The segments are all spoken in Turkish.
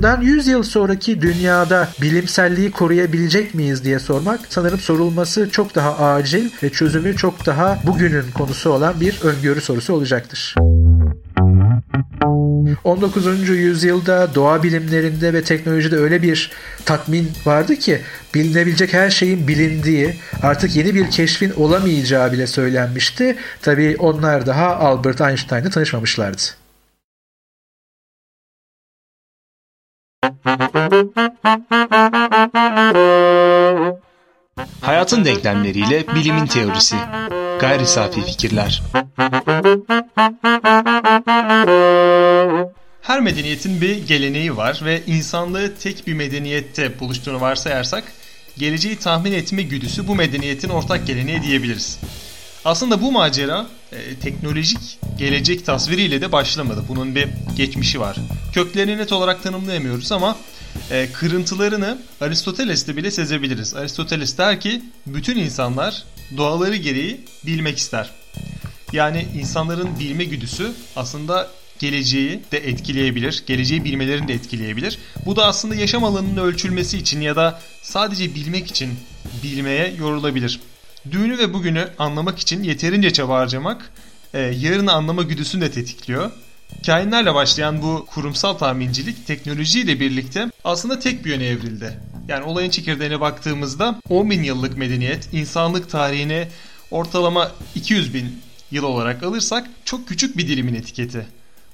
bundan 100 yıl sonraki dünyada bilimselliği koruyabilecek miyiz diye sormak sanırım sorulması çok daha acil ve çözümü çok daha bugünün konusu olan bir öngörü sorusu olacaktır. 19. yüzyılda doğa bilimlerinde ve teknolojide öyle bir tatmin vardı ki bilinebilecek her şeyin bilindiği, artık yeni bir keşfin olamayacağı bile söylenmişti. Tabii onlar daha Albert Einstein'la tanışmamışlardı. Hayatın denklemleriyle bilimin teorisi. Gayri safi fikirler. Her medeniyetin bir geleneği var ve insanlığı tek bir medeniyette buluştuğunu varsayarsak geleceği tahmin etme güdüsü bu medeniyetin ortak geleneği diyebiliriz. Aslında bu macera e, teknolojik gelecek tasviriyle de başlamadı. Bunun bir geçmişi var. Köklerini net olarak tanımlayamıyoruz ama e, kırıntılarını Aristoteles'te bile sezebiliriz. Aristoteles der ki bütün insanlar doğaları gereği bilmek ister. Yani insanların bilme güdüsü aslında geleceği de etkileyebilir, geleceği bilmelerini de etkileyebilir. Bu da aslında yaşam alanının ölçülmesi için ya da sadece bilmek için bilmeye yorulabilir. Düğünü ve bugünü anlamak için yeterince çaba harcamak e, yarını anlama güdüsünü de tetikliyor. Kainlerle başlayan bu kurumsal tahmincilik teknolojiyle birlikte aslında tek bir yöne evrildi. Yani olayın çekirdeğine baktığımızda 10 bin yıllık medeniyet insanlık tarihine ortalama 200 bin yıl olarak alırsak çok küçük bir dilimin etiketi.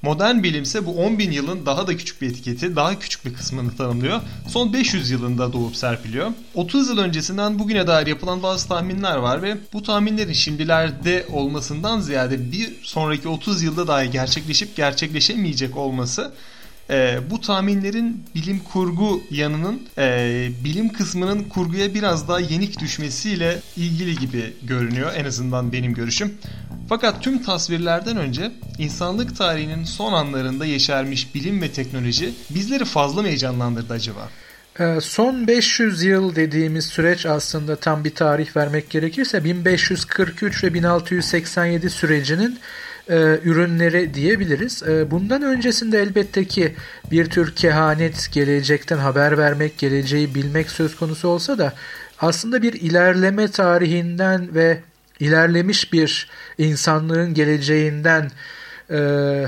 Modern bilimse bu 10 bin yılın daha da küçük bir etiketi, daha küçük bir kısmını tanımlıyor. Son 500 yılında doğup serpiliyor. 30 yıl öncesinden bugüne dair yapılan bazı tahminler var ve bu tahminlerin şimdilerde olmasından ziyade bir sonraki 30 yılda dahi gerçekleşip gerçekleşemeyecek olması e, bu tahminlerin bilim kurgu yanının e, bilim kısmının kurguya biraz daha yenik düşmesiyle ilgili gibi görünüyor en azından benim görüşüm. Fakat tüm tasvirlerden önce insanlık tarihinin son anlarında yeşermiş bilim ve teknoloji bizleri fazla mı heyecanlandırdı acaba? Ee, son 500 yıl dediğimiz süreç aslında tam bir tarih vermek gerekirse 1543 ve 1687 sürecinin e, ürünleri diyebiliriz. E, bundan öncesinde elbette ki bir tür kehanet, gelecekten haber vermek, geleceği bilmek söz konusu olsa da aslında bir ilerleme tarihinden ve ilerlemiş bir insanlığın geleceğinden e,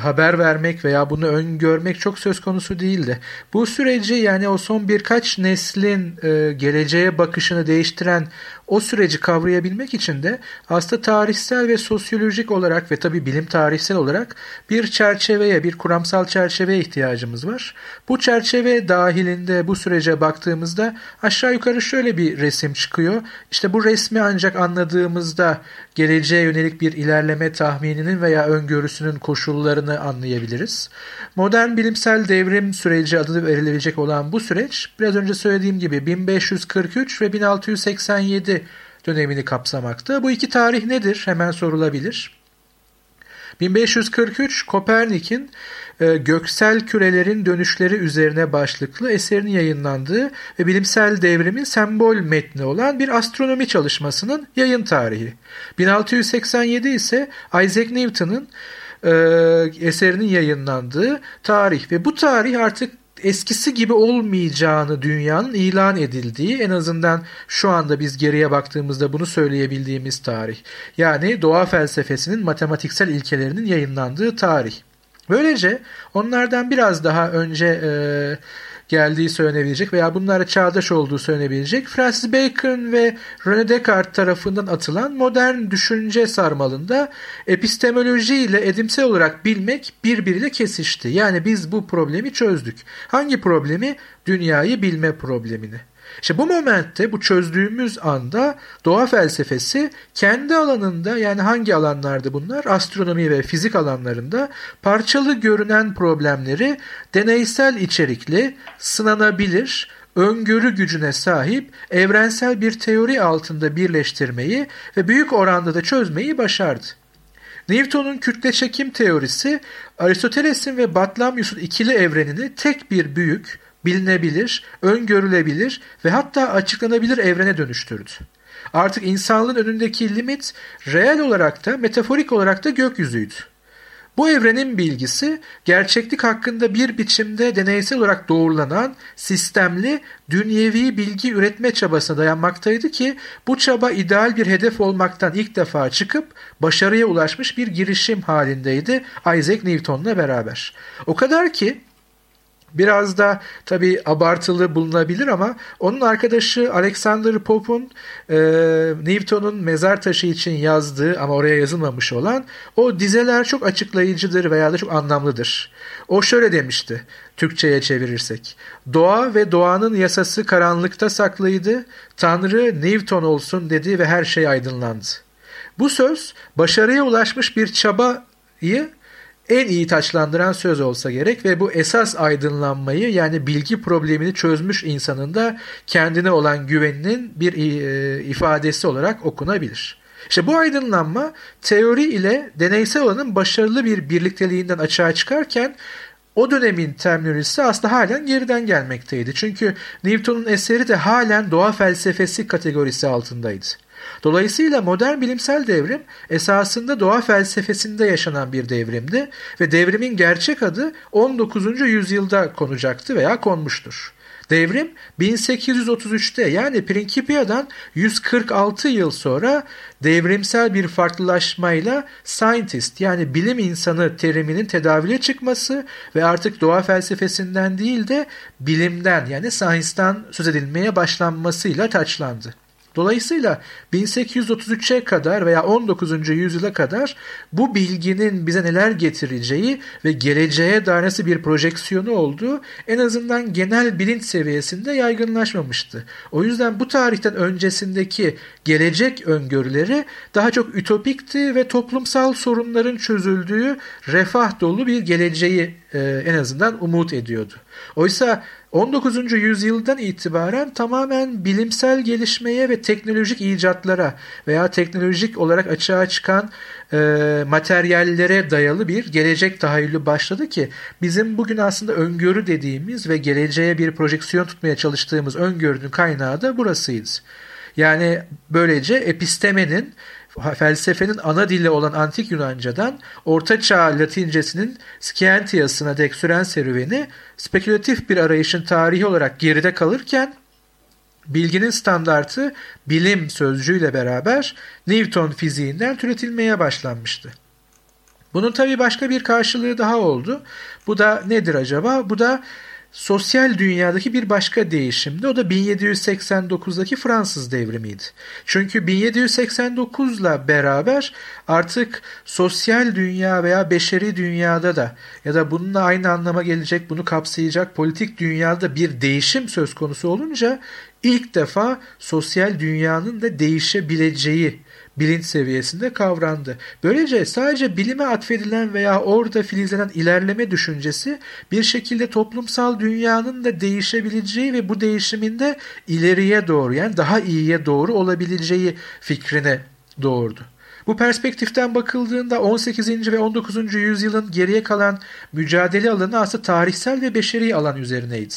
haber vermek veya bunu öngörmek çok söz konusu değildi. Bu süreci yani o son birkaç neslin e, geleceğe bakışını değiştiren o süreci kavrayabilmek için de aslında tarihsel ve sosyolojik olarak ve tabi bilim tarihsel olarak bir çerçeveye, bir kuramsal çerçeveye ihtiyacımız var. Bu çerçeve dahilinde bu sürece baktığımızda aşağı yukarı şöyle bir resim çıkıyor. İşte bu resmi ancak anladığımızda geleceğe yönelik bir ilerleme tahmininin veya öngörüsünün koşullarını anlayabiliriz. Modern bilimsel devrim süreci adı verilebilecek olan bu süreç biraz önce söylediğim gibi 1543 ve 1687 dönemini kapsamakta. Bu iki tarih nedir? Hemen sorulabilir. 1543 Kopernik'in e, göksel kürelerin dönüşleri üzerine başlıklı eserinin yayınlandığı ve bilimsel devrimin sembol metni olan bir astronomi çalışmasının yayın tarihi. 1687 ise Isaac Newton'ın e, eserinin yayınlandığı tarih ve bu tarih artık eskisi gibi olmayacağını dünyanın ilan edildiği en azından şu anda biz geriye baktığımızda bunu söyleyebildiğimiz tarih. Yani doğa felsefesinin matematiksel ilkelerinin yayınlandığı tarih. Böylece onlardan biraz daha önce e, geldiği söylenebilecek veya bunlara çağdaş olduğu söylenebilecek Francis Bacon ve René Descartes tarafından atılan modern düşünce sarmalında epistemoloji ile edimsel olarak bilmek birbiriyle kesişti. Yani biz bu problemi çözdük. Hangi problemi? Dünyayı bilme problemini. İşte bu momentte bu çözdüğümüz anda doğa felsefesi kendi alanında yani hangi alanlardı bunlar? Astronomi ve fizik alanlarında parçalı görünen problemleri deneysel içerikli, sınanabilir, öngörü gücüne sahip evrensel bir teori altında birleştirmeyi ve büyük oranda da çözmeyi başardı. Newton'un kütle çekim teorisi Aristoteles'in ve Batlamyus'un ikili evrenini tek bir büyük, bilinebilir, öngörülebilir ve hatta açıklanabilir evrene dönüştürdü. Artık insanlığın önündeki limit reel olarak da metaforik olarak da gökyüzüydü. Bu evrenin bilgisi gerçeklik hakkında bir biçimde deneysel olarak doğrulanan sistemli dünyevi bilgi üretme çabasına dayanmaktaydı ki bu çaba ideal bir hedef olmaktan ilk defa çıkıp başarıya ulaşmış bir girişim halindeydi Isaac Newton'la beraber. O kadar ki Biraz da tabii abartılı bulunabilir ama onun arkadaşı Alexander Pope'un e, Newton'un mezar taşı için yazdığı ama oraya yazılmamış olan o dizeler çok açıklayıcıdır veya da çok anlamlıdır. O şöyle demişti Türkçe'ye çevirirsek. Doğa ve doğanın yasası karanlıkta saklıydı. Tanrı Newton olsun dedi ve her şey aydınlandı. Bu söz başarıya ulaşmış bir çabayı en iyi taçlandıran söz olsa gerek ve bu esas aydınlanmayı yani bilgi problemini çözmüş insanın da kendine olan güveninin bir e, ifadesi olarak okunabilir. İşte bu aydınlanma teori ile deneysel olanın başarılı bir birlikteliğinden açığa çıkarken o dönemin terminolojisi aslında halen geriden gelmekteydi. Çünkü Newton'un eseri de halen doğa felsefesi kategorisi altındaydı. Dolayısıyla modern bilimsel devrim esasında doğa felsefesinde yaşanan bir devrimdi ve devrimin gerçek adı 19. yüzyılda konacaktı veya konmuştur. Devrim 1833'te yani Principia'dan 146 yıl sonra devrimsel bir farklılaşmayla scientist yani bilim insanı teriminin tedavüle çıkması ve artık doğa felsefesinden değil de bilimden yani science'dan söz edilmeye başlanmasıyla taçlandı. Dolayısıyla 1833'e kadar veya 19. yüzyıla kadar bu bilginin bize neler getireceği ve geleceğe dair nasıl bir projeksiyonu olduğu en azından genel bilinç seviyesinde yaygınlaşmamıştı. O yüzden bu tarihten öncesindeki gelecek öngörüleri daha çok ütopikti ve toplumsal sorunların çözüldüğü refah dolu bir geleceği e, en azından umut ediyordu. Oysa 19. yüzyıldan itibaren tamamen bilimsel gelişmeye ve teknolojik icatlara veya teknolojik olarak açığa çıkan e, materyallere dayalı bir gelecek tahayyülü başladı ki bizim bugün aslında öngörü dediğimiz ve geleceğe bir projeksiyon tutmaya çalıştığımız öngörünün kaynağı da burasıydı. Yani böylece epistemenin felsefenin ana dili olan antik Yunanca'dan Orta Çağ Latincesinin Scientias'ına dek süren serüveni spekülatif bir arayışın tarihi olarak geride kalırken bilginin standartı bilim sözcüğüyle beraber Newton fiziğinden türetilmeye başlanmıştı. Bunun tabi başka bir karşılığı daha oldu. Bu da nedir acaba? Bu da sosyal dünyadaki bir başka değişimdi. O da 1789'daki Fransız devrimiydi. Çünkü 1789'la beraber artık sosyal dünya veya beşeri dünyada da ya da bununla aynı anlama gelecek, bunu kapsayacak politik dünyada bir değişim söz konusu olunca ilk defa sosyal dünyanın da değişebileceği bilinç seviyesinde kavrandı. Böylece sadece bilime atfedilen veya orada filizlenen ilerleme düşüncesi bir şekilde toplumsal dünyanın da değişebileceği ve bu değişiminde ileriye doğru yani daha iyiye doğru olabileceği fikrine doğurdu. Bu perspektiften bakıldığında 18. ve 19. yüzyılın geriye kalan mücadele alanı aslında tarihsel ve beşeri alan üzerineydi.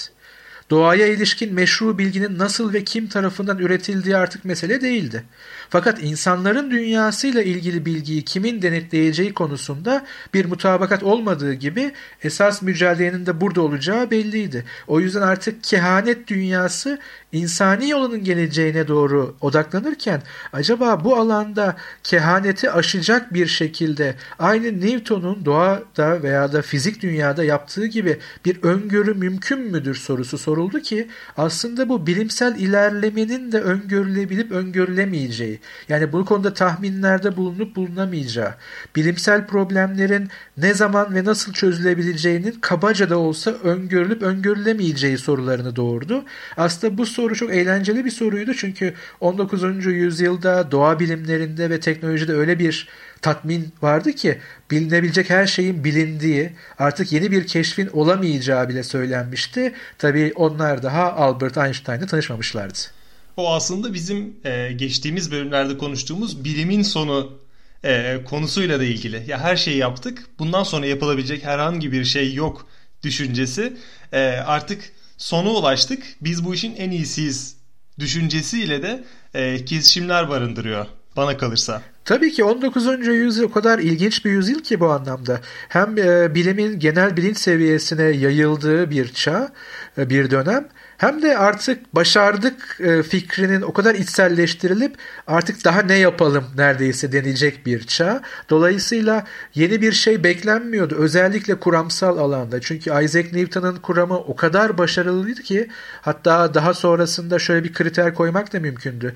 Doğaya ilişkin meşru bilginin nasıl ve kim tarafından üretildiği artık mesele değildi. Fakat insanların dünyasıyla ilgili bilgiyi kimin denetleyeceği konusunda bir mutabakat olmadığı gibi esas mücadelenin de burada olacağı belliydi. O yüzden artık kehanet dünyası insani yolunun geleceğine doğru odaklanırken acaba bu alanda kehaneti aşacak bir şekilde aynı Newton'un doğada veya da fizik dünyada yaptığı gibi bir öngörü mümkün müdür sorusu soruldu ki aslında bu bilimsel ilerlemenin de öngörülebilip öngörülemeyeceği yani bu konuda tahminlerde bulunup bulunamayacağı bilimsel problemlerin ne zaman ve nasıl çözülebileceğinin kabaca da olsa öngörülüp öngörülemeyeceği sorularını doğurdu. Aslında bu soru çok eğlenceli bir soruydu çünkü 19. yüzyılda doğa bilimlerinde ve teknolojide öyle bir tatmin vardı ki bilinebilecek her şeyin bilindiği, artık yeni bir keşfin olamayacağı bile söylenmişti. Tabii onlar daha Albert Einstein'la tanışmamışlardı. O aslında bizim e, geçtiğimiz bölümlerde konuştuğumuz bilimin sonu e, konusuyla da ilgili. Ya her şeyi yaptık. Bundan sonra yapılabilecek herhangi bir şey yok düşüncesi. E, artık sona ulaştık. Biz bu işin en iyisiyiz düşüncesiyle de e, kesişimler barındırıyor bana kalırsa. Tabii ki 19. yüzyıl o kadar ilginç bir yüzyıl ki bu anlamda. Hem e, bilimin genel bilinç seviyesine yayıldığı bir çağ, e, bir dönem hem de artık başardık e, fikrinin o kadar içselleştirilip artık daha ne yapalım neredeyse denilecek bir çağ. Dolayısıyla yeni bir şey beklenmiyordu. Özellikle kuramsal alanda. Çünkü Isaac Newton'ın kuramı o kadar başarılıydı ki hatta daha sonrasında şöyle bir kriter koymak da mümkündü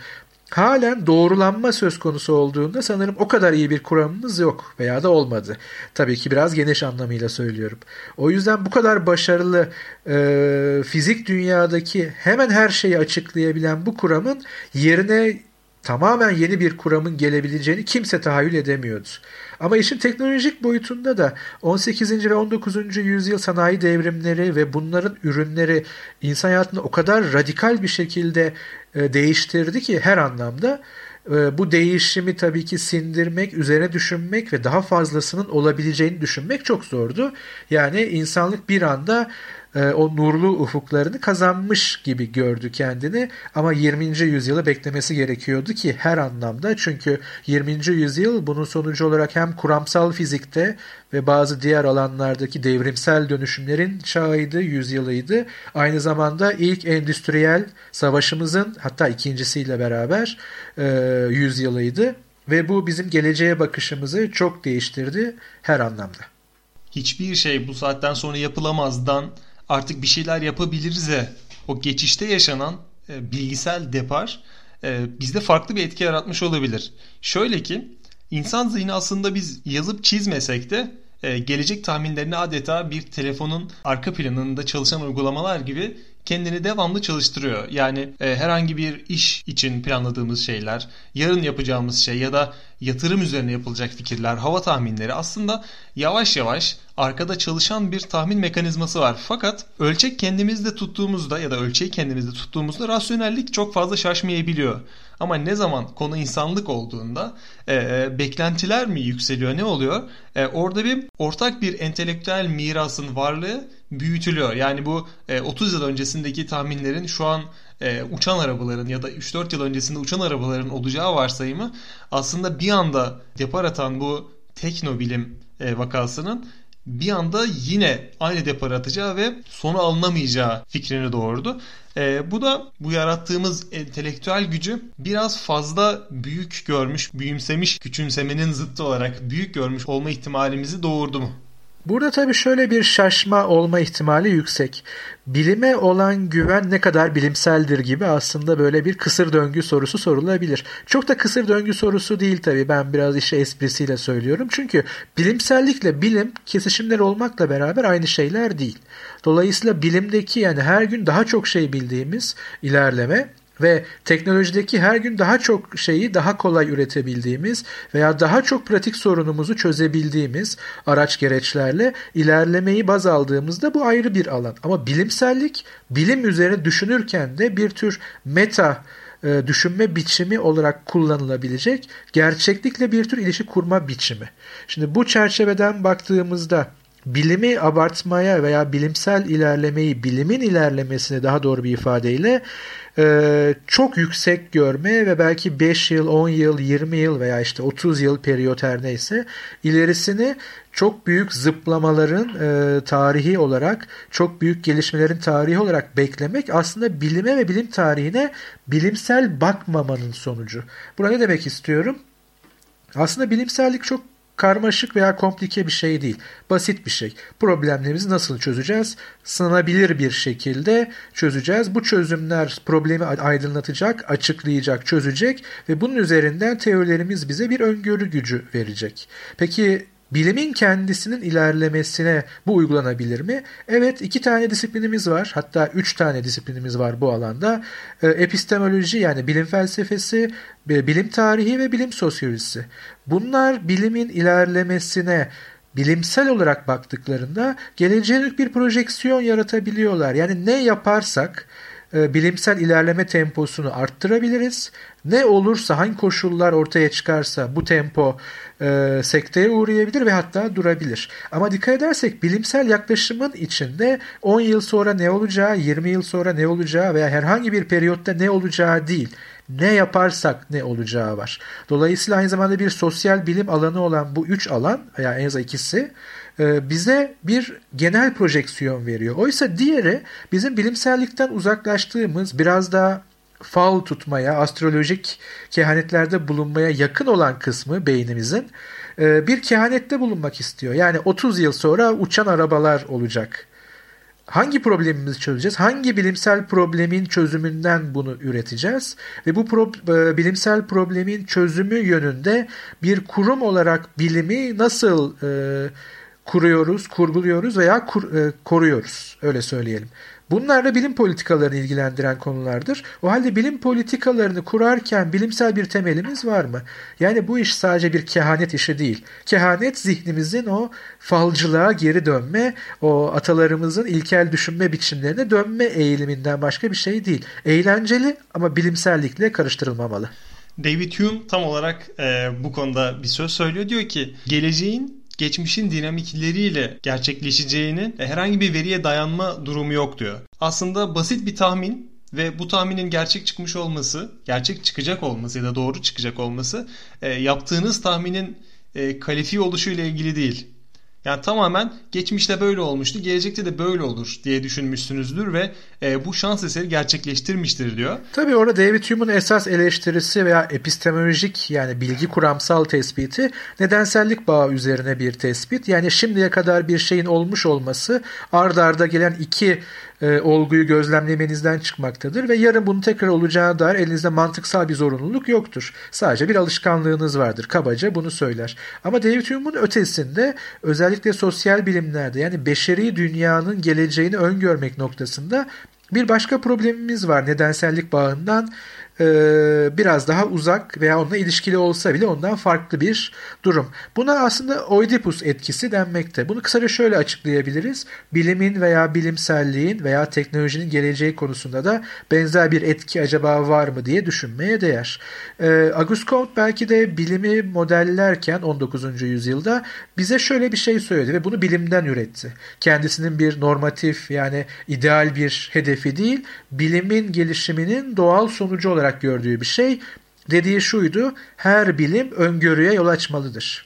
halen doğrulanma söz konusu olduğunda sanırım o kadar iyi bir kuramımız yok veya da olmadı. Tabii ki biraz geniş anlamıyla söylüyorum. O yüzden bu kadar başarılı e, fizik dünyadaki hemen her şeyi açıklayabilen bu kuramın yerine tamamen yeni bir kuramın gelebileceğini kimse tahayyül edemiyordu. Ama işin teknolojik boyutunda da 18. ve 19. yüzyıl sanayi devrimleri ve bunların ürünleri insan hayatını o kadar radikal bir şekilde e, değiştirdi ki her anlamda e, bu değişimi tabii ki sindirmek, üzerine düşünmek ve daha fazlasının olabileceğini düşünmek çok zordu. Yani insanlık bir anda e, o nurlu ufuklarını kazanmış gibi gördü kendini ama 20. yüzyılı beklemesi gerekiyordu ki her anlamda çünkü 20. yüzyıl bunun sonucu olarak hem kuramsal fizikte ve bazı diğer alanlardaki devrimsel dönüşümlerin çağıydı, yüzyılıydı. Aynı zamanda ilk endüstriyel savaşımızın hatta ikincisiyle beraber e, yüzyılıydı ve bu bizim geleceğe bakışımızı çok değiştirdi her anlamda. Hiçbir şey bu saatten sonra yapılamazdan artık bir şeyler yapabiliriz'e o geçişte yaşanan e, bilgisel depar e, bizde farklı bir etki yaratmış olabilir. Şöyle ki insan zihni aslında biz yazıp çizmesek de e, gelecek tahminlerini adeta bir telefonun arka planında çalışan uygulamalar gibi kendini devamlı çalıştırıyor. Yani e, herhangi bir iş için planladığımız şeyler, yarın yapacağımız şey ya da yatırım üzerine yapılacak fikirler, hava tahminleri aslında yavaş yavaş arkada çalışan bir tahmin mekanizması var. Fakat ölçek kendimizde tuttuğumuzda ya da ölçeği kendimizde tuttuğumuzda rasyonellik çok fazla şaşmayabiliyor. Ama ne zaman konu insanlık olduğunda e, beklentiler mi yükseliyor ne oluyor? E, orada bir ortak bir entelektüel mirasın varlığı büyütülüyor. Yani bu e, 30 yıl öncesindeki tahminlerin şu an e, uçan arabaların ya da 3-4 yıl öncesinde uçan arabaların olacağı varsayımı aslında bir anda depar atan bu teknobilim e, vakasının bir anda yine aynı depar atacağı ve sonu alınamayacağı fikrini doğurdu. E, bu da bu yarattığımız entelektüel gücü biraz fazla büyük görmüş, büyümsemiş, küçümsemenin zıttı olarak büyük görmüş olma ihtimalimizi doğurdu mu? Burada tabii şöyle bir şaşma olma ihtimali yüksek. Bilime olan güven ne kadar bilimseldir gibi aslında böyle bir kısır döngü sorusu sorulabilir. Çok da kısır döngü sorusu değil tabii ben biraz işe esprisiyle söylüyorum. Çünkü bilimsellikle bilim kesişimler olmakla beraber aynı şeyler değil. Dolayısıyla bilimdeki yani her gün daha çok şey bildiğimiz ilerleme ve teknolojideki her gün daha çok şeyi daha kolay üretebildiğimiz veya daha çok pratik sorunumuzu çözebildiğimiz araç gereçlerle ilerlemeyi baz aldığımızda bu ayrı bir alan. Ama bilimsellik bilim üzerine düşünürken de bir tür meta e, düşünme biçimi olarak kullanılabilecek gerçeklikle bir tür ilişki kurma biçimi. Şimdi bu çerçeveden baktığımızda bilimi abartmaya veya bilimsel ilerlemeyi bilimin ilerlemesine daha doğru bir ifadeyle e, çok yüksek görme ve belki 5 yıl, 10 yıl, 20 yıl veya işte 30 yıl periyot her neyse ilerisini çok büyük zıplamaların e, tarihi olarak, çok büyük gelişmelerin tarihi olarak beklemek aslında bilime ve bilim tarihine bilimsel bakmamanın sonucu. Buna ne demek istiyorum? Aslında bilimsellik çok karmaşık veya komplike bir şey değil. Basit bir şey. Problemlerimizi nasıl çözeceğiz? Sınanabilir bir şekilde çözeceğiz. Bu çözümler problemi aydınlatacak, açıklayacak, çözecek ve bunun üzerinden teorilerimiz bize bir öngörü gücü verecek. Peki Bilimin kendisinin ilerlemesine bu uygulanabilir mi? Evet iki tane disiplinimiz var. Hatta üç tane disiplinimiz var bu alanda. E, epistemoloji yani bilim felsefesi, bilim tarihi ve bilim sosyolojisi. Bunlar bilimin ilerlemesine bilimsel olarak baktıklarında geleceğe bir projeksiyon yaratabiliyorlar. Yani ne yaparsak e, bilimsel ilerleme temposunu arttırabiliriz. Ne olursa hangi koşullar ortaya çıkarsa bu tempo e, sekteye uğrayabilir ve hatta durabilir. Ama dikkat edersek bilimsel yaklaşımın içinde 10 yıl sonra ne olacağı, 20 yıl sonra ne olacağı veya herhangi bir periyotta ne olacağı değil. ne yaparsak ne olacağı var. Dolayısıyla aynı zamanda bir sosyal bilim alanı olan bu üç alan veya en az ikisi e, bize bir genel projeksiyon veriyor. Oysa diğeri bizim bilimsellikten uzaklaştığımız biraz daha fal tutmaya, astrolojik kehanetlerde bulunmaya yakın olan kısmı beynimizin e, bir kehanette bulunmak istiyor. Yani 30 yıl sonra uçan arabalar olacak. Hangi problemimizi çözeceğiz? Hangi bilimsel problemin çözümünden bunu üreteceğiz? Ve bu pro e, bilimsel problemin çözümü yönünde bir kurum olarak bilimi nasıl e, kuruyoruz, kurguluyoruz veya kur, e, koruyoruz? Öyle söyleyelim. Bunlar da bilim politikalarını ilgilendiren konulardır. O halde bilim politikalarını kurarken bilimsel bir temelimiz var mı? Yani bu iş sadece bir kehanet işi değil. Kehanet zihnimizin o falcılığa geri dönme, o atalarımızın ilkel düşünme biçimlerine dönme eğiliminden başka bir şey değil. Eğlenceli ama bilimsellikle karıştırılmamalı. David Hume tam olarak e, bu konuda bir söz söylüyor. Diyor ki geleceğin geçmişin dinamikleriyle gerçekleşeceğinin herhangi bir veriye dayanma durumu yok diyor. Aslında basit bir tahmin ve bu tahminin gerçek çıkmış olması, gerçek çıkacak olması ya da doğru çıkacak olması e, yaptığınız tahminin e, kalifiye oluşu ile ilgili değil. Yani tamamen geçmişte böyle olmuştu, gelecekte de böyle olur diye düşünmüşsünüzdür ve e, bu şans eseri gerçekleştirmiştir diyor. Tabii orada David Hume'un esas eleştirisi veya epistemolojik yani bilgi kuramsal tespiti nedensellik bağı üzerine bir tespit. Yani şimdiye kadar bir şeyin olmuş olması ard arda gelen iki e, olguyu gözlemlemenizden çıkmaktadır ve yarın bunun tekrar olacağı dair elinizde mantıksal bir zorunluluk yoktur. Sadece bir alışkanlığınız vardır. Kabaca bunu söyler. Ama David Hume'un ötesinde özellikle sosyal bilimlerde yani beşeri dünyanın geleceğini öngörmek noktasında bir başka problemimiz var nedensellik bağından e, biraz daha uzak veya onunla ilişkili olsa bile ondan farklı bir durum. Buna aslında Oedipus etkisi denmekte. Bunu kısaca şöyle açıklayabiliriz. Bilimin veya bilimselliğin veya teknolojinin geleceği konusunda da benzer bir etki acaba var mı diye düşünmeye değer. E, Auguste Comte belki de bilimi modellerken 19. yüzyılda bize şöyle bir şey söyledi ve bunu bilimden üretti. Kendisinin bir normatif yani ideal bir hedefi değil, bilimin gelişiminin doğal sonucu olarak olarak gördüğü bir şey. Dediği şuydu, her bilim öngörüye yol açmalıdır.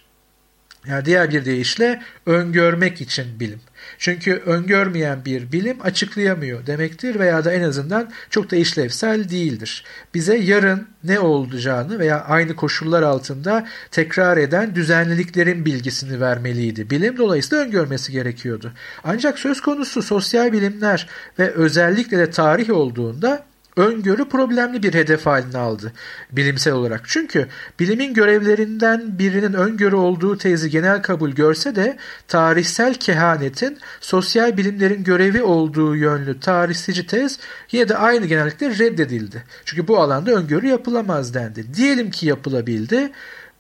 Yani diğer bir deyişle öngörmek için bilim. Çünkü öngörmeyen bir bilim açıklayamıyor demektir veya da en azından çok da işlevsel değildir. Bize yarın ne olacağını veya aynı koşullar altında tekrar eden düzenliliklerin bilgisini vermeliydi. Bilim dolayısıyla öngörmesi gerekiyordu. Ancak söz konusu sosyal bilimler ve özellikle de tarih olduğunda öngörü problemli bir hedef haline aldı bilimsel olarak. Çünkü bilimin görevlerinden birinin öngörü olduğu tezi genel kabul görse de tarihsel kehanetin sosyal bilimlerin görevi olduğu yönlü tarihsici tez yine de aynı genellikle reddedildi. Çünkü bu alanda öngörü yapılamaz dendi. Diyelim ki yapılabildi.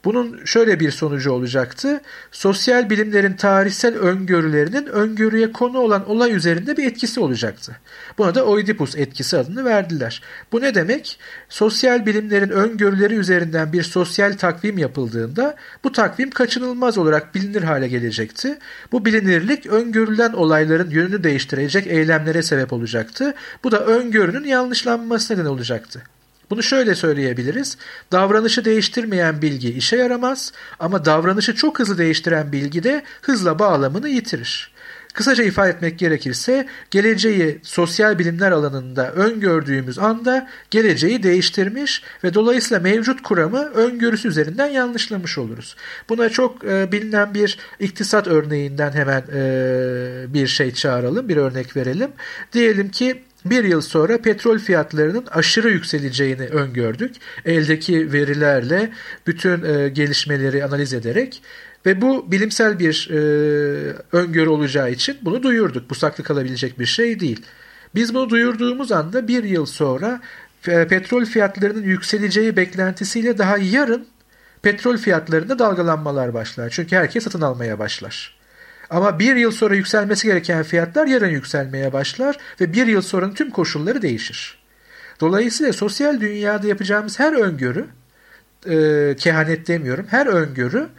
Bunun şöyle bir sonucu olacaktı. Sosyal bilimlerin tarihsel öngörülerinin öngörüye konu olan olay üzerinde bir etkisi olacaktı. Buna da Oedipus etkisi adını verdiler. Bu ne demek? Sosyal bilimlerin öngörüleri üzerinden bir sosyal takvim yapıldığında bu takvim kaçınılmaz olarak bilinir hale gelecekti. Bu bilinirlik öngörülen olayların yönünü değiştirecek eylemlere sebep olacaktı. Bu da öngörünün yanlışlanması neden olacaktı. Bunu şöyle söyleyebiliriz. Davranışı değiştirmeyen bilgi işe yaramaz ama davranışı çok hızlı değiştiren bilgi de hızla bağlamını yitirir. Kısaca ifade etmek gerekirse geleceği sosyal bilimler alanında öngördüğümüz anda geleceği değiştirmiş ve dolayısıyla mevcut kuramı öngörüsü üzerinden yanlışlamış oluruz. Buna çok e, bilinen bir iktisat örneğinden hemen e, bir şey çağıralım, bir örnek verelim. Diyelim ki bir yıl sonra petrol fiyatlarının aşırı yükseleceğini öngördük. Eldeki verilerle bütün e, gelişmeleri analiz ederek ve bu bilimsel bir e, öngörü olacağı için bunu duyurduk. Bu saklı kalabilecek bir şey değil. Biz bunu duyurduğumuz anda bir yıl sonra e, petrol fiyatlarının yükseleceği beklentisiyle daha yarın petrol fiyatlarında dalgalanmalar başlar. Çünkü herkes satın almaya başlar. Ama bir yıl sonra yükselmesi gereken fiyatlar yarın yükselmeye başlar ve bir yıl sonranın tüm koşulları değişir. Dolayısıyla sosyal dünyada yapacağımız her öngörü, e, kehanet demiyorum, her öngörü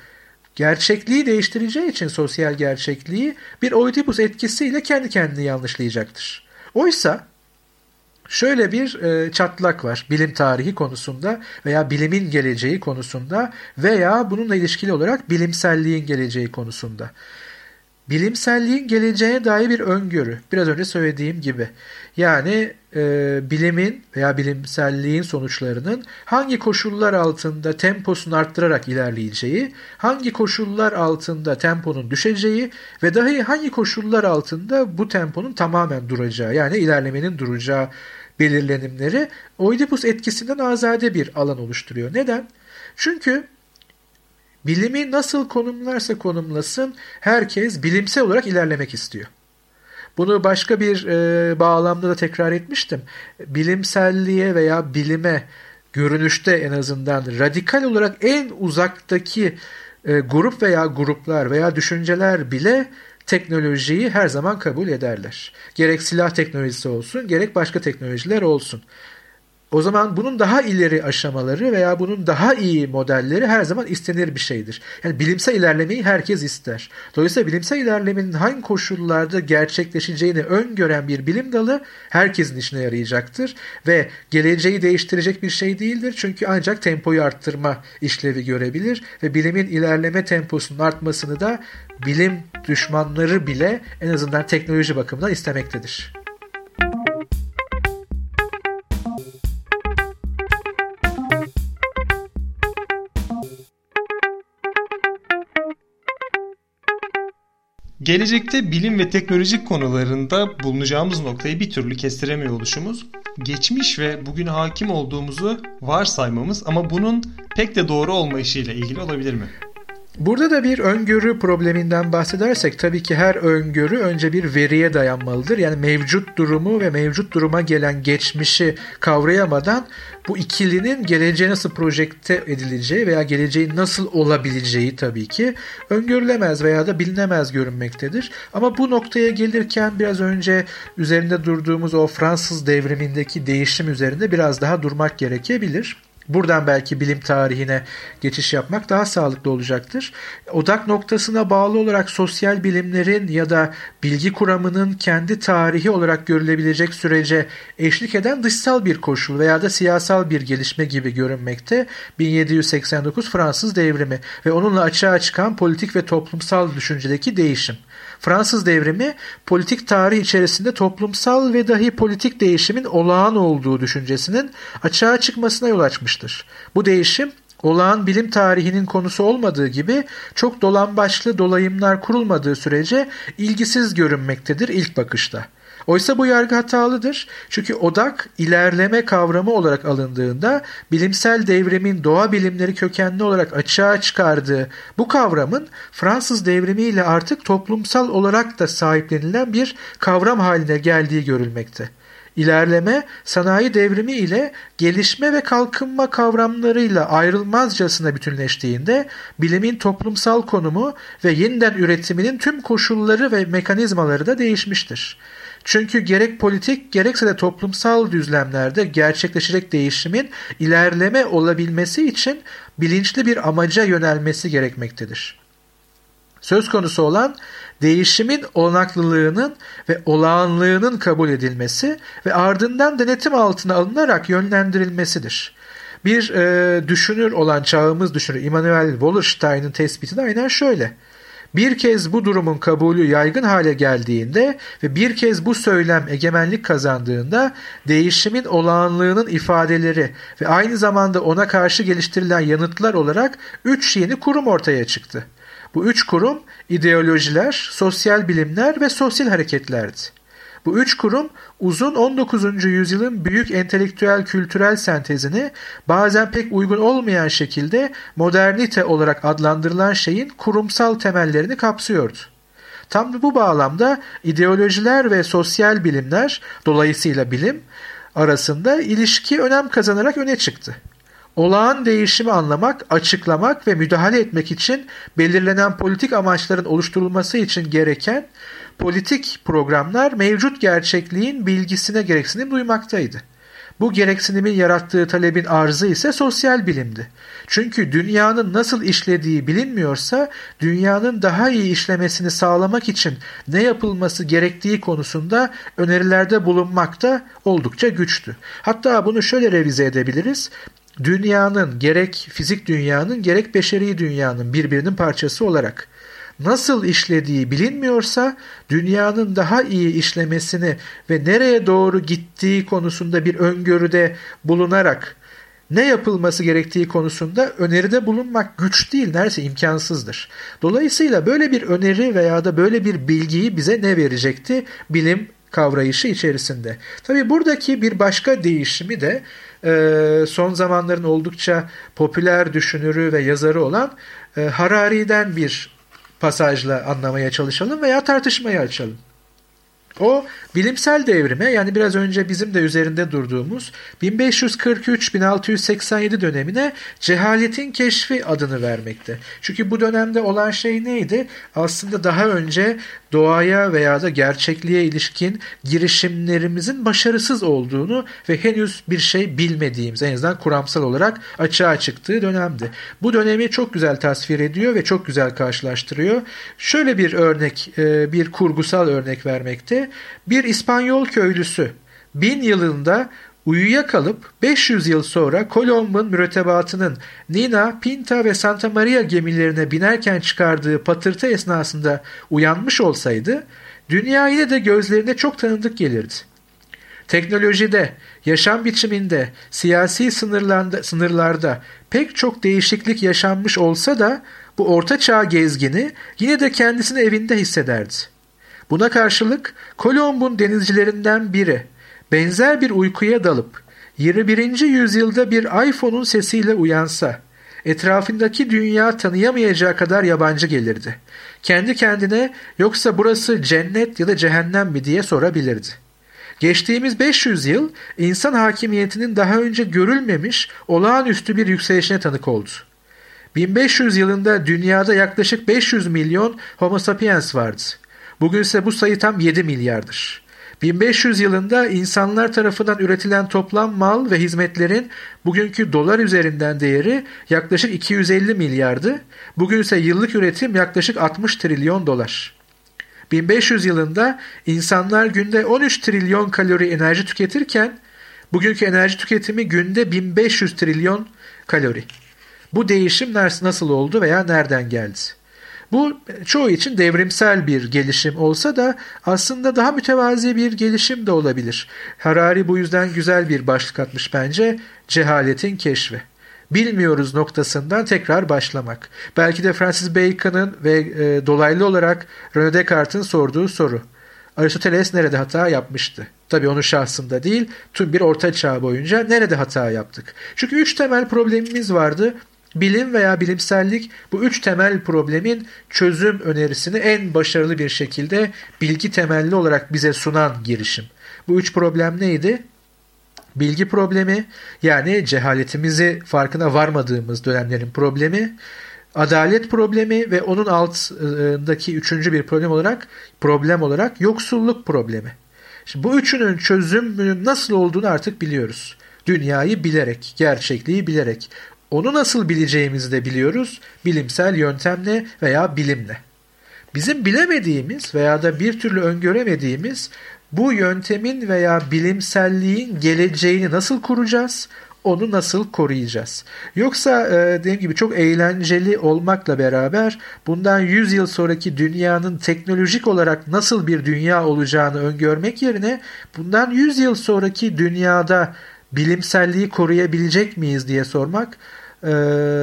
gerçekliği değiştireceği için sosyal gerçekliği bir Oedipus etkisiyle kendi kendini yanlışlayacaktır. Oysa Şöyle bir e, çatlak var bilim tarihi konusunda veya bilimin geleceği konusunda veya bununla ilişkili olarak bilimselliğin geleceği konusunda. Bilimselliğin geleceğine dair bir öngörü. Biraz önce söylediğim gibi. Yani e, bilimin veya bilimselliğin sonuçlarının hangi koşullar altında temposunu arttırarak ilerleyeceği, hangi koşullar altında temponun düşeceği ve dahi hangi koşullar altında bu temponun tamamen duracağı yani ilerlemenin duracağı belirlenimleri Oedipus etkisinden azade bir alan oluşturuyor. Neden? Çünkü bilimi nasıl konumlarsa konumlasın herkes bilimsel olarak ilerlemek istiyor. Bunu başka bir e, bağlamda da tekrar etmiştim. Bilimselliğe veya bilime görünüşte en azından radikal olarak en uzaktaki e, grup veya gruplar veya düşünceler bile teknolojiyi her zaman kabul ederler. Gerek silah teknolojisi olsun, gerek başka teknolojiler olsun. O zaman bunun daha ileri aşamaları veya bunun daha iyi modelleri her zaman istenir bir şeydir. Yani bilimsel ilerlemeyi herkes ister. Dolayısıyla bilimsel ilerlemenin hangi koşullarda gerçekleşeceğini öngören bir bilim dalı herkesin işine yarayacaktır ve geleceği değiştirecek bir şey değildir. Çünkü ancak tempoyu arttırma işlevi görebilir ve bilimin ilerleme temposunun artmasını da bilim düşmanları bile en azından teknoloji bakımından istemektedir. Gelecekte bilim ve teknolojik konularında bulunacağımız noktayı bir türlü kestiremiyor oluşumuz, geçmiş ve bugün hakim olduğumuzu varsaymamız ama bunun pek de doğru olmayışıyla ilgili olabilir mi? Burada da bir öngörü probleminden bahsedersek tabii ki her öngörü önce bir veriye dayanmalıdır. Yani mevcut durumu ve mevcut duruma gelen geçmişi kavrayamadan bu ikilinin geleceğe nasıl projekte edileceği veya geleceğin nasıl olabileceği tabii ki öngörülemez veya da bilinemez görünmektedir. Ama bu noktaya gelirken biraz önce üzerinde durduğumuz o Fransız devrimindeki değişim üzerinde biraz daha durmak gerekebilir. Buradan belki bilim tarihine geçiş yapmak daha sağlıklı olacaktır. Odak noktasına bağlı olarak sosyal bilimlerin ya da bilgi kuramının kendi tarihi olarak görülebilecek sürece eşlik eden dışsal bir koşul veya da siyasal bir gelişme gibi görünmekte 1789 Fransız devrimi ve onunla açığa çıkan politik ve toplumsal düşüncedeki değişim. Fransız devrimi politik tarih içerisinde toplumsal ve dahi politik değişimin olağan olduğu düşüncesinin açığa çıkmasına yol açmıştır. Bu değişim olağan bilim tarihinin konusu olmadığı gibi çok dolambaçlı dolayımlar kurulmadığı sürece ilgisiz görünmektedir ilk bakışta. Oysa bu yargı hatalıdır. Çünkü odak ilerleme kavramı olarak alındığında bilimsel devrimin doğa bilimleri kökenli olarak açığa çıkardığı bu kavramın Fransız devrimiyle artık toplumsal olarak da sahiplenilen bir kavram haline geldiği görülmekte. İlerleme, sanayi devrimi ile gelişme ve kalkınma kavramlarıyla ayrılmazcasına bütünleştiğinde bilimin toplumsal konumu ve yeniden üretiminin tüm koşulları ve mekanizmaları da değişmiştir. Çünkü gerek politik gerekse de toplumsal düzlemlerde gerçekleşecek değişimin ilerleme olabilmesi için bilinçli bir amaca yönelmesi gerekmektedir. Söz konusu olan değişimin olanaklılığının ve olağanlığının kabul edilmesi ve ardından denetim altına alınarak yönlendirilmesidir. Bir e, düşünür olan çağımız düşünür Immanuel Wallerstein'in tespiti de aynen şöyle. Bir kez bu durumun kabulü yaygın hale geldiğinde ve bir kez bu söylem egemenlik kazandığında değişimin olağanlığının ifadeleri ve aynı zamanda ona karşı geliştirilen yanıtlar olarak üç yeni kurum ortaya çıktı. Bu üç kurum ideolojiler, sosyal bilimler ve sosyal hareketlerdi. Bu üç kurum uzun 19. yüzyılın büyük entelektüel kültürel sentezini bazen pek uygun olmayan şekilde modernite olarak adlandırılan şeyin kurumsal temellerini kapsıyordu. Tam bu bağlamda ideolojiler ve sosyal bilimler dolayısıyla bilim arasında ilişki önem kazanarak öne çıktı. Olağan değişimi anlamak, açıklamak ve müdahale etmek için belirlenen politik amaçların oluşturulması için gereken politik programlar mevcut gerçekliğin bilgisine gereksinim duymaktaydı. Bu gereksinimin yarattığı talebin arzı ise sosyal bilimdi. Çünkü dünyanın nasıl işlediği bilinmiyorsa dünyanın daha iyi işlemesini sağlamak için ne yapılması gerektiği konusunda önerilerde bulunmak da oldukça güçtü. Hatta bunu şöyle revize edebiliriz dünyanın gerek fizik dünyanın gerek beşeri dünyanın birbirinin parçası olarak nasıl işlediği bilinmiyorsa dünyanın daha iyi işlemesini ve nereye doğru gittiği konusunda bir öngörüde bulunarak ne yapılması gerektiği konusunda öneride bulunmak güç değil, neredeyse imkansızdır. Dolayısıyla böyle bir öneri veya da böyle bir bilgiyi bize ne verecekti? Bilim kavrayışı içerisinde. Tabi buradaki bir başka değişimi de e, son zamanların oldukça popüler düşünürü ve yazarı olan e, Harari'den bir pasajla anlamaya çalışalım veya tartışmayı açalım. O bilimsel devrime yani biraz önce bizim de üzerinde durduğumuz 1543-1687 dönemine cehaletin keşfi adını vermekte. Çünkü bu dönemde olan şey neydi? Aslında daha önce doğaya veya da gerçekliğe ilişkin girişimlerimizin başarısız olduğunu ve henüz bir şey bilmediğimiz en azından kuramsal olarak açığa çıktığı dönemdi. Bu dönemi çok güzel tasvir ediyor ve çok güzel karşılaştırıyor. Şöyle bir örnek, e, bir kurgusal örnek vermekte. Bir İspanyol köylüsü bin yılında uyuyakalıp 500 yıl sonra Kolomb'un mürettebatının Nina, Pinta ve Santa Maria gemilerine binerken çıkardığı patırtı esnasında uyanmış olsaydı dünya yine de gözlerine çok tanıdık gelirdi. Teknolojide, yaşam biçiminde, siyasi sınırlarda pek çok değişiklik yaşanmış olsa da bu orta çağ gezgini yine de kendisini evinde hissederdi. Buna karşılık Kolomb'un denizcilerinden biri benzer bir uykuya dalıp 21. yüzyılda bir iPhone'un sesiyle uyansa etrafındaki dünya tanıyamayacağı kadar yabancı gelirdi. Kendi kendine yoksa burası cennet ya da cehennem mi diye sorabilirdi. Geçtiğimiz 500 yıl insan hakimiyetinin daha önce görülmemiş olağanüstü bir yükselişine tanık oldu. 1500 yılında dünyada yaklaşık 500 milyon Homo sapiens vardı. Bugünse bu sayı tam 7 milyardır. 1500 yılında insanlar tarafından üretilen toplam mal ve hizmetlerin bugünkü dolar üzerinden değeri yaklaşık 250 milyardı. Bugünse yıllık üretim yaklaşık 60 trilyon dolar. 1500 yılında insanlar günde 13 trilyon kalori enerji tüketirken bugünkü enerji tüketimi günde 1500 trilyon kalori. Bu değişim nasıl oldu veya nereden geldi? Bu çoğu için devrimsel bir gelişim olsa da aslında daha mütevazi bir gelişim de olabilir. Harari bu yüzden güzel bir başlık atmış bence. Cehaletin keşfi bilmiyoruz noktasından tekrar başlamak. Belki de Francis Bacon'ın ve e, dolaylı olarak René Descartes'in sorduğu soru. Aristoteles nerede hata yapmıştı? Tabi onun şahsında değil, tüm bir orta çağ boyunca nerede hata yaptık? Çünkü üç temel problemimiz vardı. Bilim veya bilimsellik bu üç temel problemin çözüm önerisini en başarılı bir şekilde bilgi temelli olarak bize sunan girişim. Bu üç problem neydi? Bilgi problemi yani cehaletimizi farkına varmadığımız dönemlerin problemi, adalet problemi ve onun altındaki üçüncü bir problem olarak problem olarak yoksulluk problemi. Şimdi bu üçünün çözümünün nasıl olduğunu artık biliyoruz. Dünyayı bilerek, gerçekliği bilerek. Onu nasıl bileceğimizi de biliyoruz. Bilimsel yöntemle veya bilimle. Bizim bilemediğimiz veya da bir türlü öngöremediğimiz bu yöntemin veya bilimselliğin geleceğini nasıl kuracağız? Onu nasıl koruyacağız? Yoksa e, dediğim gibi çok eğlenceli olmakla beraber bundan 100 yıl sonraki dünyanın teknolojik olarak nasıl bir dünya olacağını öngörmek yerine bundan 100 yıl sonraki dünyada bilimselliği koruyabilecek miyiz diye sormak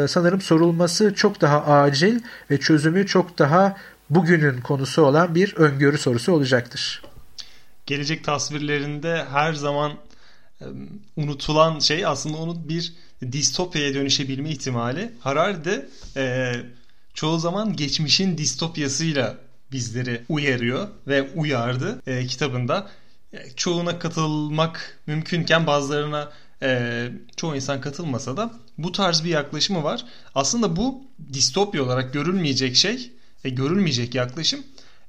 sanırım sorulması çok daha acil ve çözümü çok daha bugünün konusu olan bir öngörü sorusu olacaktır. Gelecek tasvirlerinde her zaman unutulan şey aslında onun bir distopyaya dönüşebilme ihtimali. Harari de e, çoğu zaman geçmişin distopyasıyla bizleri uyarıyor ve uyardı e, kitabında. E, çoğuna katılmak mümkünken bazılarına e, çoğu insan katılmasa da bu tarz bir yaklaşımı var. Aslında bu distopya olarak görülmeyecek şey, e, görülmeyecek yaklaşım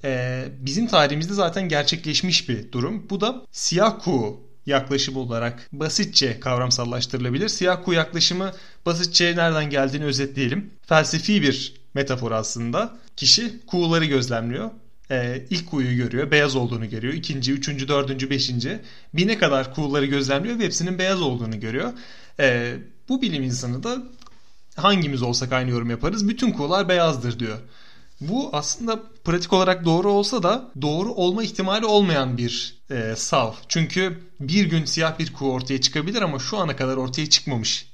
e, bizim tarihimizde zaten gerçekleşmiş bir durum. Bu da siyah kuğu yaklaşım olarak basitçe kavramsallaştırılabilir. Siyah kuğu yaklaşımı basitçe nereden geldiğini özetleyelim. Felsefi bir metafor aslında. Kişi kuğuları gözlemliyor. Ee, ilk kuğuyu görüyor. Beyaz olduğunu görüyor. İkinci, üçüncü, dördüncü, beşinci. Bine kadar kuğuları gözlemliyor ve hepsinin beyaz olduğunu görüyor. Ee, bu bilim insanı da hangimiz olsak aynı yorum yaparız. Bütün kuğular beyazdır diyor. Bu aslında pratik olarak doğru olsa da doğru olma ihtimali olmayan bir e, sav. Çünkü bir gün siyah bir kuğu ortaya çıkabilir ama şu ana kadar ortaya çıkmamış.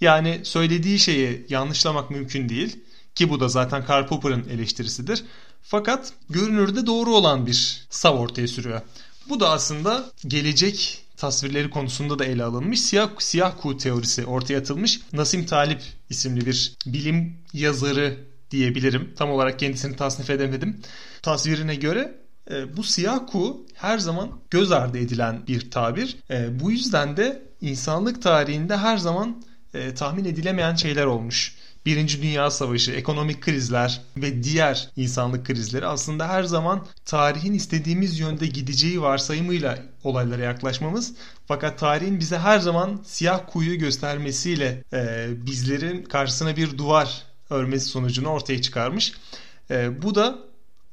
Yani söylediği şeyi yanlışlamak mümkün değil. Ki bu da zaten Karl Popper'ın eleştirisidir. Fakat görünürde doğru olan bir sav ortaya sürüyor. Bu da aslında gelecek tasvirleri konusunda da ele alınmış. Siyah, siyah kuğu teorisi ortaya atılmış. Nasim Talip isimli bir bilim yazarı diyebilirim. Tam olarak kendisini tasnif edemedim. Tasvirine göre e, bu siyah kuğu her zaman göz ardı edilen bir tabir. E, bu yüzden de insanlık tarihinde her zaman e, tahmin edilemeyen şeyler olmuş. Birinci Dünya Savaşı, ekonomik krizler ve diğer insanlık krizleri aslında her zaman tarihin istediğimiz yönde gideceği varsayımıyla olaylara yaklaşmamız. Fakat tarihin bize her zaman siyah kuyu göstermesiyle e, bizlerin karşısına bir duvar örmesi sonucunu ortaya çıkarmış. E, bu da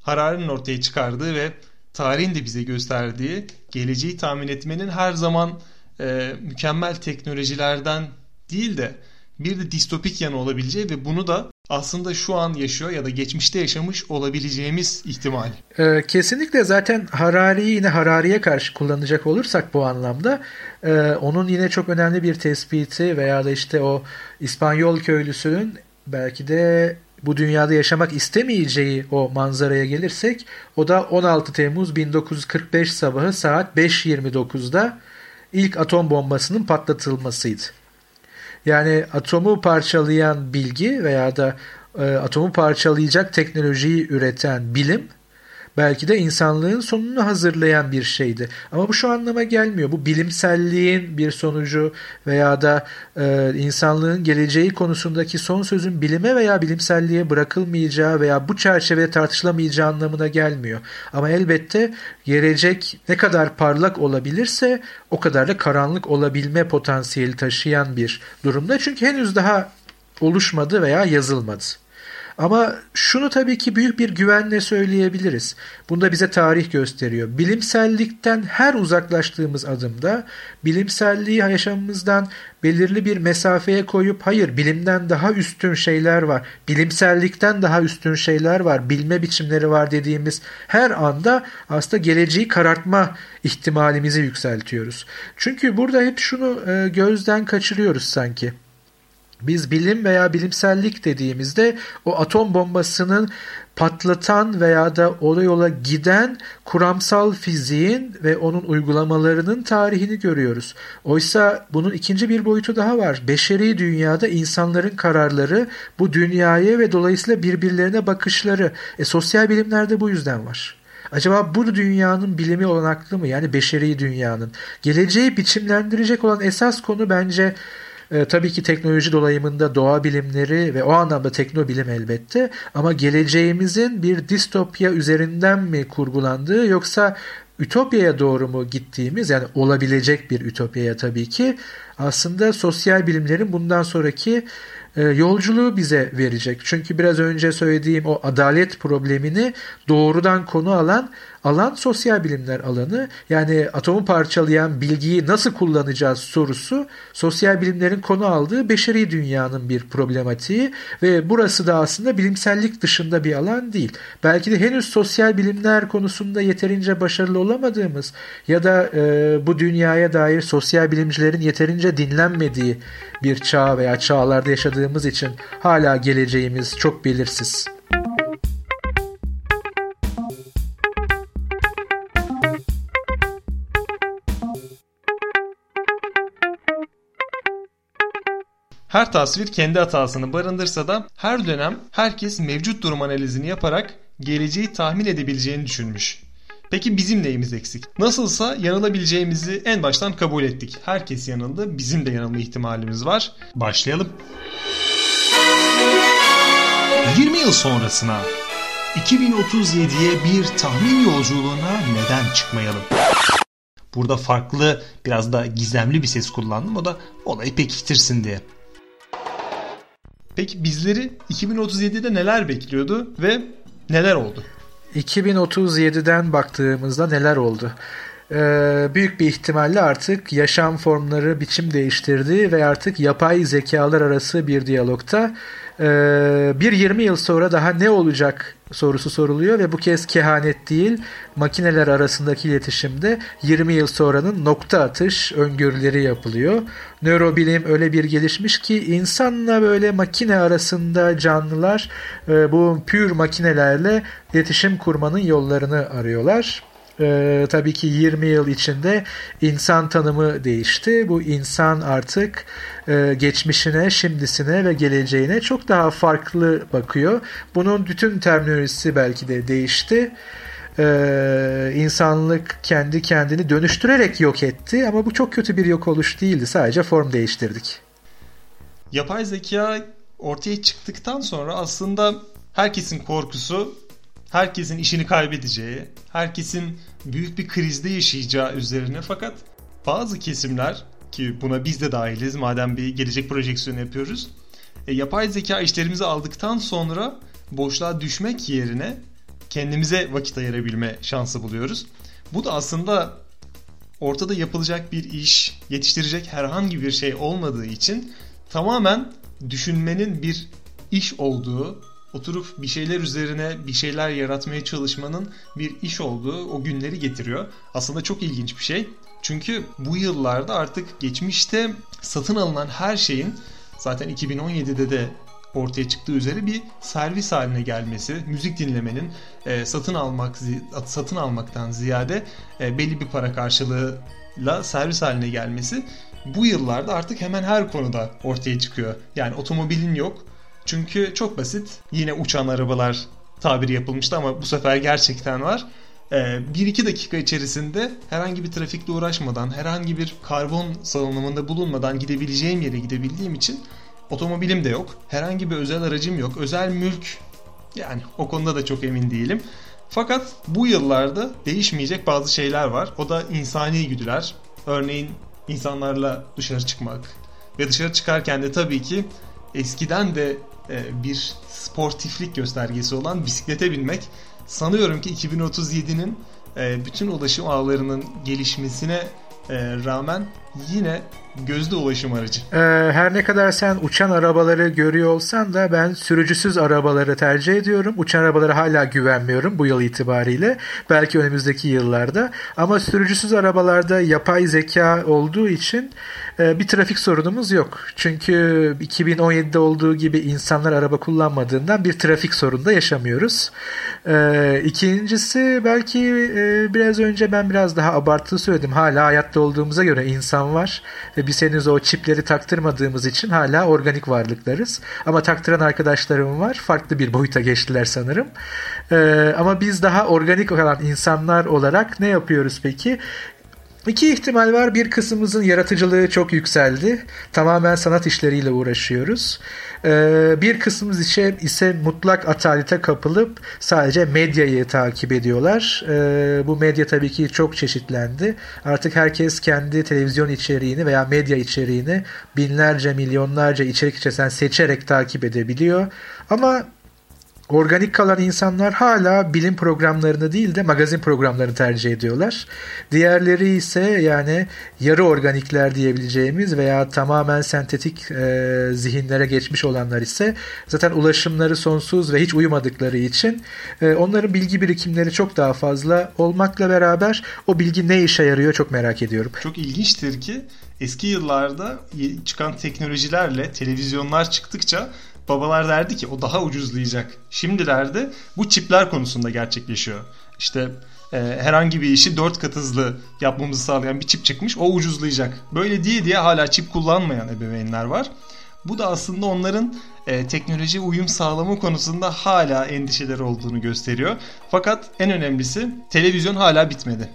Harari'nin ortaya çıkardığı ve tarihin de bize gösterdiği geleceği tahmin etmenin her zaman e, mükemmel teknolojilerden değil de bir de distopik yanı olabileceği ve bunu da aslında şu an yaşıyor ya da geçmişte yaşamış olabileceğimiz ihtimal. Ee, kesinlikle zaten Harari'yi yine Harari'ye karşı kullanacak olursak bu anlamda e, onun yine çok önemli bir tespiti veya da işte o İspanyol köylüsünün belki de bu dünyada yaşamak istemeyeceği o manzaraya gelirsek o da 16 Temmuz 1945 sabahı saat 5.29'da ilk atom bombasının patlatılmasıydı. Yani atomu parçalayan bilgi veya da e, atomu parçalayacak teknolojiyi üreten bilim belki de insanlığın sonunu hazırlayan bir şeydi. Ama bu şu anlama gelmiyor. Bu bilimselliğin bir sonucu veya da e, insanlığın geleceği konusundaki son sözün bilime veya bilimselliğe bırakılmayacağı veya bu çerçevede tartışılamayacağı anlamına gelmiyor. Ama elbette gelecek ne kadar parlak olabilirse o kadar da karanlık olabilme potansiyeli taşıyan bir durumda. Çünkü henüz daha oluşmadı veya yazılmadı. Ama şunu tabii ki büyük bir güvenle söyleyebiliriz. Bunda bize tarih gösteriyor. Bilimsellikten her uzaklaştığımız adımda bilimselliği yaşamımızdan belirli bir mesafeye koyup hayır bilimden daha üstün şeyler var, bilimsellikten daha üstün şeyler var, bilme biçimleri var dediğimiz her anda aslında geleceği karartma ihtimalimizi yükseltiyoruz. Çünkü burada hep şunu e, gözden kaçırıyoruz sanki. Biz bilim veya bilimsellik dediğimizde o atom bombasının patlatan veya da o yola giden kuramsal fiziğin ve onun uygulamalarının tarihini görüyoruz. Oysa bunun ikinci bir boyutu daha var. Beşeri dünyada insanların kararları, bu dünyaya ve dolayısıyla birbirlerine bakışları. E, sosyal bilimlerde bu yüzden var. Acaba bu dünyanın bilimi olanaklı mı? Yani beşeri dünyanın. Geleceği biçimlendirecek olan esas konu bence e, tabii ki teknoloji dolayımında doğa bilimleri ve o anlamda teknobilim elbette ama geleceğimizin bir distopya üzerinden mi kurgulandığı yoksa ütopyaya doğru mu gittiğimiz yani olabilecek bir ütopyaya tabii ki aslında sosyal bilimlerin bundan sonraki e, yolculuğu bize verecek. Çünkü biraz önce söylediğim o adalet problemini doğrudan konu alan alan sosyal bilimler alanı. Yani atomu parçalayan bilgiyi nasıl kullanacağız sorusu sosyal bilimlerin konu aldığı beşeri dünyanın bir problematiği ve burası da aslında bilimsellik dışında bir alan değil. Belki de henüz sosyal bilimler konusunda yeterince başarılı olamadığımız ya da e, bu dünyaya dair sosyal bilimcilerin yeterince dinlenmediği bir çağ veya çağlarda yaşadığımız için hala geleceğimiz çok belirsiz. Her tasvir kendi hatasını barındırsa da her dönem herkes mevcut durum analizini yaparak geleceği tahmin edebileceğini düşünmüş. Peki bizim neyimiz eksik? Nasılsa yanılabileceğimizi en baştan kabul ettik. Herkes yanıldı, bizim de yanılma ihtimalimiz var. Başlayalım. 20 yıl sonrasına 2037'ye bir tahmin yolculuğuna neden çıkmayalım? burada farklı biraz da gizemli bir ses kullandım. O da olayı pekiştirsin diye. Peki bizleri 2037'de neler bekliyordu ve neler oldu? 2037'den baktığımızda neler oldu? Ee, büyük bir ihtimalle artık yaşam formları biçim değiştirdi ve artık yapay zekalar arası bir diyalogta bir 20 yıl sonra daha ne olacak sorusu soruluyor ve bu kez kehanet değil makineler arasındaki iletişimde 20 yıl sonranın nokta atış öngörüleri yapılıyor. Nörobilim öyle bir gelişmiş ki insanla böyle makine arasında canlılar e, bu pür makinelerle iletişim kurmanın yollarını arıyorlar. Ee, tabii ki 20 yıl içinde insan tanımı değişti. Bu insan artık e, geçmişine, şimdisine ve geleceğine çok daha farklı bakıyor. Bunun bütün terminolojisi belki de değişti. Ee, insanlık kendi kendini dönüştürerek yok etti ama bu çok kötü bir yok oluş değildi. Sadece form değiştirdik. Yapay zeka ortaya çıktıktan sonra aslında herkesin korkusu herkesin işini kaybedeceği, herkesin büyük bir krizde yaşayacağı üzerine fakat bazı kesimler ki buna biz de dahiliz madem bir gelecek projeksiyonu yapıyoruz. E, yapay zeka işlerimizi aldıktan sonra boşluğa düşmek yerine kendimize vakit ayırabilme şansı buluyoruz. Bu da aslında ortada yapılacak bir iş, yetiştirecek herhangi bir şey olmadığı için tamamen düşünmenin bir iş olduğu oturup bir şeyler üzerine bir şeyler yaratmaya çalışmanın bir iş olduğu o günleri getiriyor. Aslında çok ilginç bir şey. Çünkü bu yıllarda artık geçmişte satın alınan her şeyin zaten 2017'de de ortaya çıktığı üzere bir servis haline gelmesi, müzik dinlemenin e, satın almak satın almaktan ziyade e, belli bir para karşılığıyla servis haline gelmesi bu yıllarda artık hemen her konuda ortaya çıkıyor. Yani otomobilin yok, çünkü çok basit. Yine uçan arabalar tabiri yapılmıştı ama bu sefer gerçekten var. 1-2 ee, dakika içerisinde herhangi bir trafikle uğraşmadan, herhangi bir karbon salınımında bulunmadan gidebileceğim yere gidebildiğim için otomobilim de yok. Herhangi bir özel aracım yok. Özel mülk yani o konuda da çok emin değilim. Fakat bu yıllarda değişmeyecek bazı şeyler var. O da insani güdüler. Örneğin insanlarla dışarı çıkmak ve dışarı çıkarken de tabii ki eskiden de bir sportiflik göstergesi olan bisiklete binmek. Sanıyorum ki 2037'nin e, bütün ulaşım ağlarının gelişmesine e, rağmen yine gözde ulaşım aracı. Ee, her ne kadar sen uçan arabaları görüyor olsan da ben sürücüsüz arabaları tercih ediyorum. Uçan arabalara hala güvenmiyorum bu yıl itibariyle. Belki önümüzdeki yıllarda. Ama sürücüsüz arabalarda yapay zeka olduğu için e, bir trafik sorunumuz yok. Çünkü 2017'de olduğu gibi insanlar araba kullanmadığından bir trafik sorunu da yaşamıyoruz. E, ikincisi belki e, biraz önce ben biraz daha abartılı söyledim. Hala hayatta olduğumuza göre insan var ve biz henüz o çipleri taktırmadığımız için hala organik varlıklarız. Ama taktıran arkadaşlarım var. Farklı bir boyuta geçtiler sanırım. Ee, ama biz daha organik olan insanlar olarak ne yapıyoruz peki? İki ihtimal var. Bir kısmımızın yaratıcılığı çok yükseldi. Tamamen sanat işleriyle uğraşıyoruz. Ee, bir kısmımız ise, ise mutlak atalete kapılıp sadece medyayı takip ediyorlar. Ee, bu medya tabii ki çok çeşitlendi. Artık herkes kendi televizyon içeriğini veya medya içeriğini binlerce, milyonlarca içerik içerisinden seçerek takip edebiliyor. Ama Organik kalan insanlar hala bilim programlarını değil de magazin programlarını tercih ediyorlar. Diğerleri ise yani yarı organikler diyebileceğimiz veya tamamen sentetik e, zihinlere geçmiş olanlar ise zaten ulaşımları sonsuz ve hiç uyumadıkları için e, onların bilgi birikimleri çok daha fazla olmakla beraber o bilgi ne işe yarıyor çok merak ediyorum. Çok ilginçtir ki eski yıllarda çıkan teknolojilerle televizyonlar çıktıkça babalar derdi ki o daha ucuzlayacak. Şimdilerde bu çipler konusunda gerçekleşiyor. İşte e, herhangi bir işi dört kat hızlı yapmamızı sağlayan bir çip çıkmış o ucuzlayacak. Böyle diye diye hala çip kullanmayan ebeveynler var. Bu da aslında onların e, teknoloji uyum sağlama konusunda hala endişeleri olduğunu gösteriyor. Fakat en önemlisi televizyon hala bitmedi.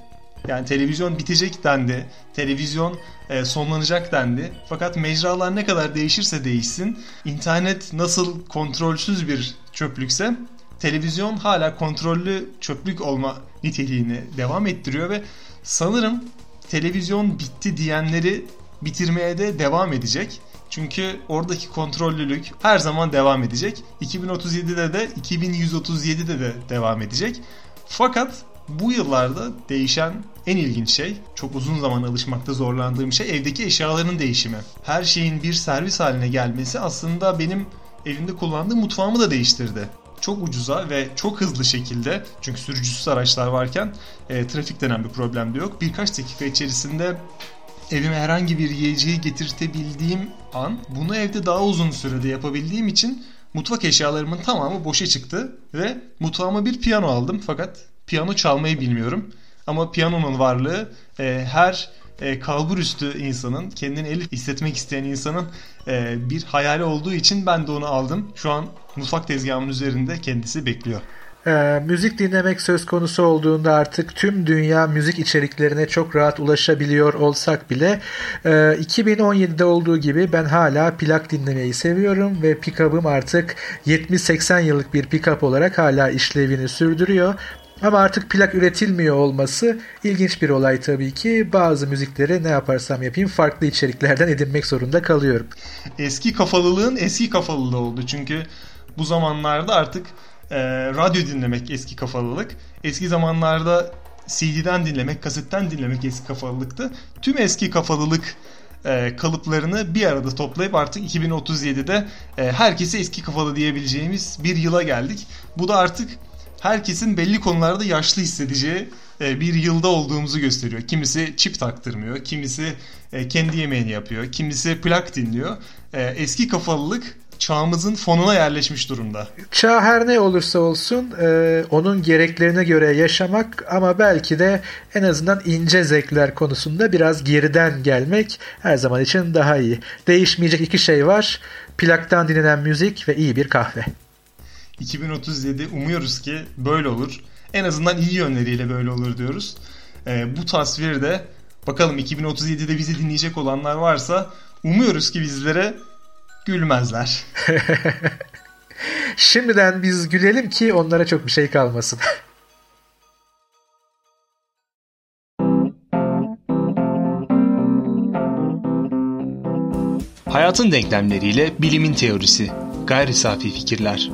Yani televizyon bitecek dendi. Televizyon e, sonlanacak dendi. Fakat mecralar ne kadar değişirse değişsin, internet nasıl kontrolsüz bir çöplükse televizyon hala kontrollü çöplük olma niteliğini devam ettiriyor ve sanırım televizyon bitti diyenleri bitirmeye de devam edecek. Çünkü oradaki kontrollülük her zaman devam edecek. 2037'de de 2137'de de devam edecek. Fakat bu yıllarda değişen en ilginç şey, çok uzun zaman alışmakta zorlandığım şey evdeki eşyaların değişimi. Her şeyin bir servis haline gelmesi aslında benim evimde kullandığım mutfağımı da değiştirdi. Çok ucuza ve çok hızlı şekilde çünkü sürücüsüz araçlar varken e, trafik denen bir problem de yok. Birkaç dakika içerisinde evime herhangi bir yiyeceği getirtebildiğim an bunu evde daha uzun sürede yapabildiğim için mutfak eşyalarımın tamamı boşa çıktı ve mutfağıma bir piyano aldım fakat piyano çalmayı bilmiyorum. Ama piyanonun varlığı e, her e, kalbur üstü insanın, kendini elif hissetmek isteyen insanın e, bir hayali olduğu için ben de onu aldım. Şu an mutfak tezgahımın üzerinde kendisi bekliyor. E, müzik dinlemek söz konusu olduğunda artık tüm dünya müzik içeriklerine çok rahat ulaşabiliyor olsak bile e, 2017'de olduğu gibi ben hala plak dinlemeyi seviyorum ve pickup'ım artık 70-80 yıllık bir pickup olarak hala işlevini sürdürüyor. Ama artık plak üretilmiyor olması ilginç bir olay tabii ki. Bazı müzikleri ne yaparsam yapayım farklı içeriklerden edinmek zorunda kalıyorum. Eski kafalılığın eski kafalılığı oldu. Çünkü bu zamanlarda artık e, radyo dinlemek eski kafalılık. Eski zamanlarda CD'den dinlemek, kasetten dinlemek eski kafalılıktı. Tüm eski kafalılık e, kalıplarını bir arada toplayıp artık 2037'de e, herkese eski kafalı diyebileceğimiz bir yıla geldik. Bu da artık herkesin belli konularda yaşlı hissedeceği e, bir yılda olduğumuzu gösteriyor. Kimisi çip taktırmıyor, kimisi e, kendi yemeğini yapıyor, kimisi plak dinliyor. E, eski kafalılık çağımızın fonuna yerleşmiş durumda. Çağ her ne olursa olsun onun gereklerine göre yaşamak ama belki de en azından ince zevkler konusunda biraz geriden gelmek her zaman için daha iyi. Değişmeyecek iki şey var. Plaktan dinlenen müzik ve iyi bir kahve. 2037 umuyoruz ki böyle olur. En azından iyi yönleriyle böyle olur diyoruz. E, bu tasvirde bakalım 2037'de bizi dinleyecek olanlar varsa umuyoruz ki bizlere gülmezler. Şimdiden biz gülelim ki onlara çok bir şey kalmasın. Hayatın denklemleriyle bilimin teorisi. Gayri safi fikirler.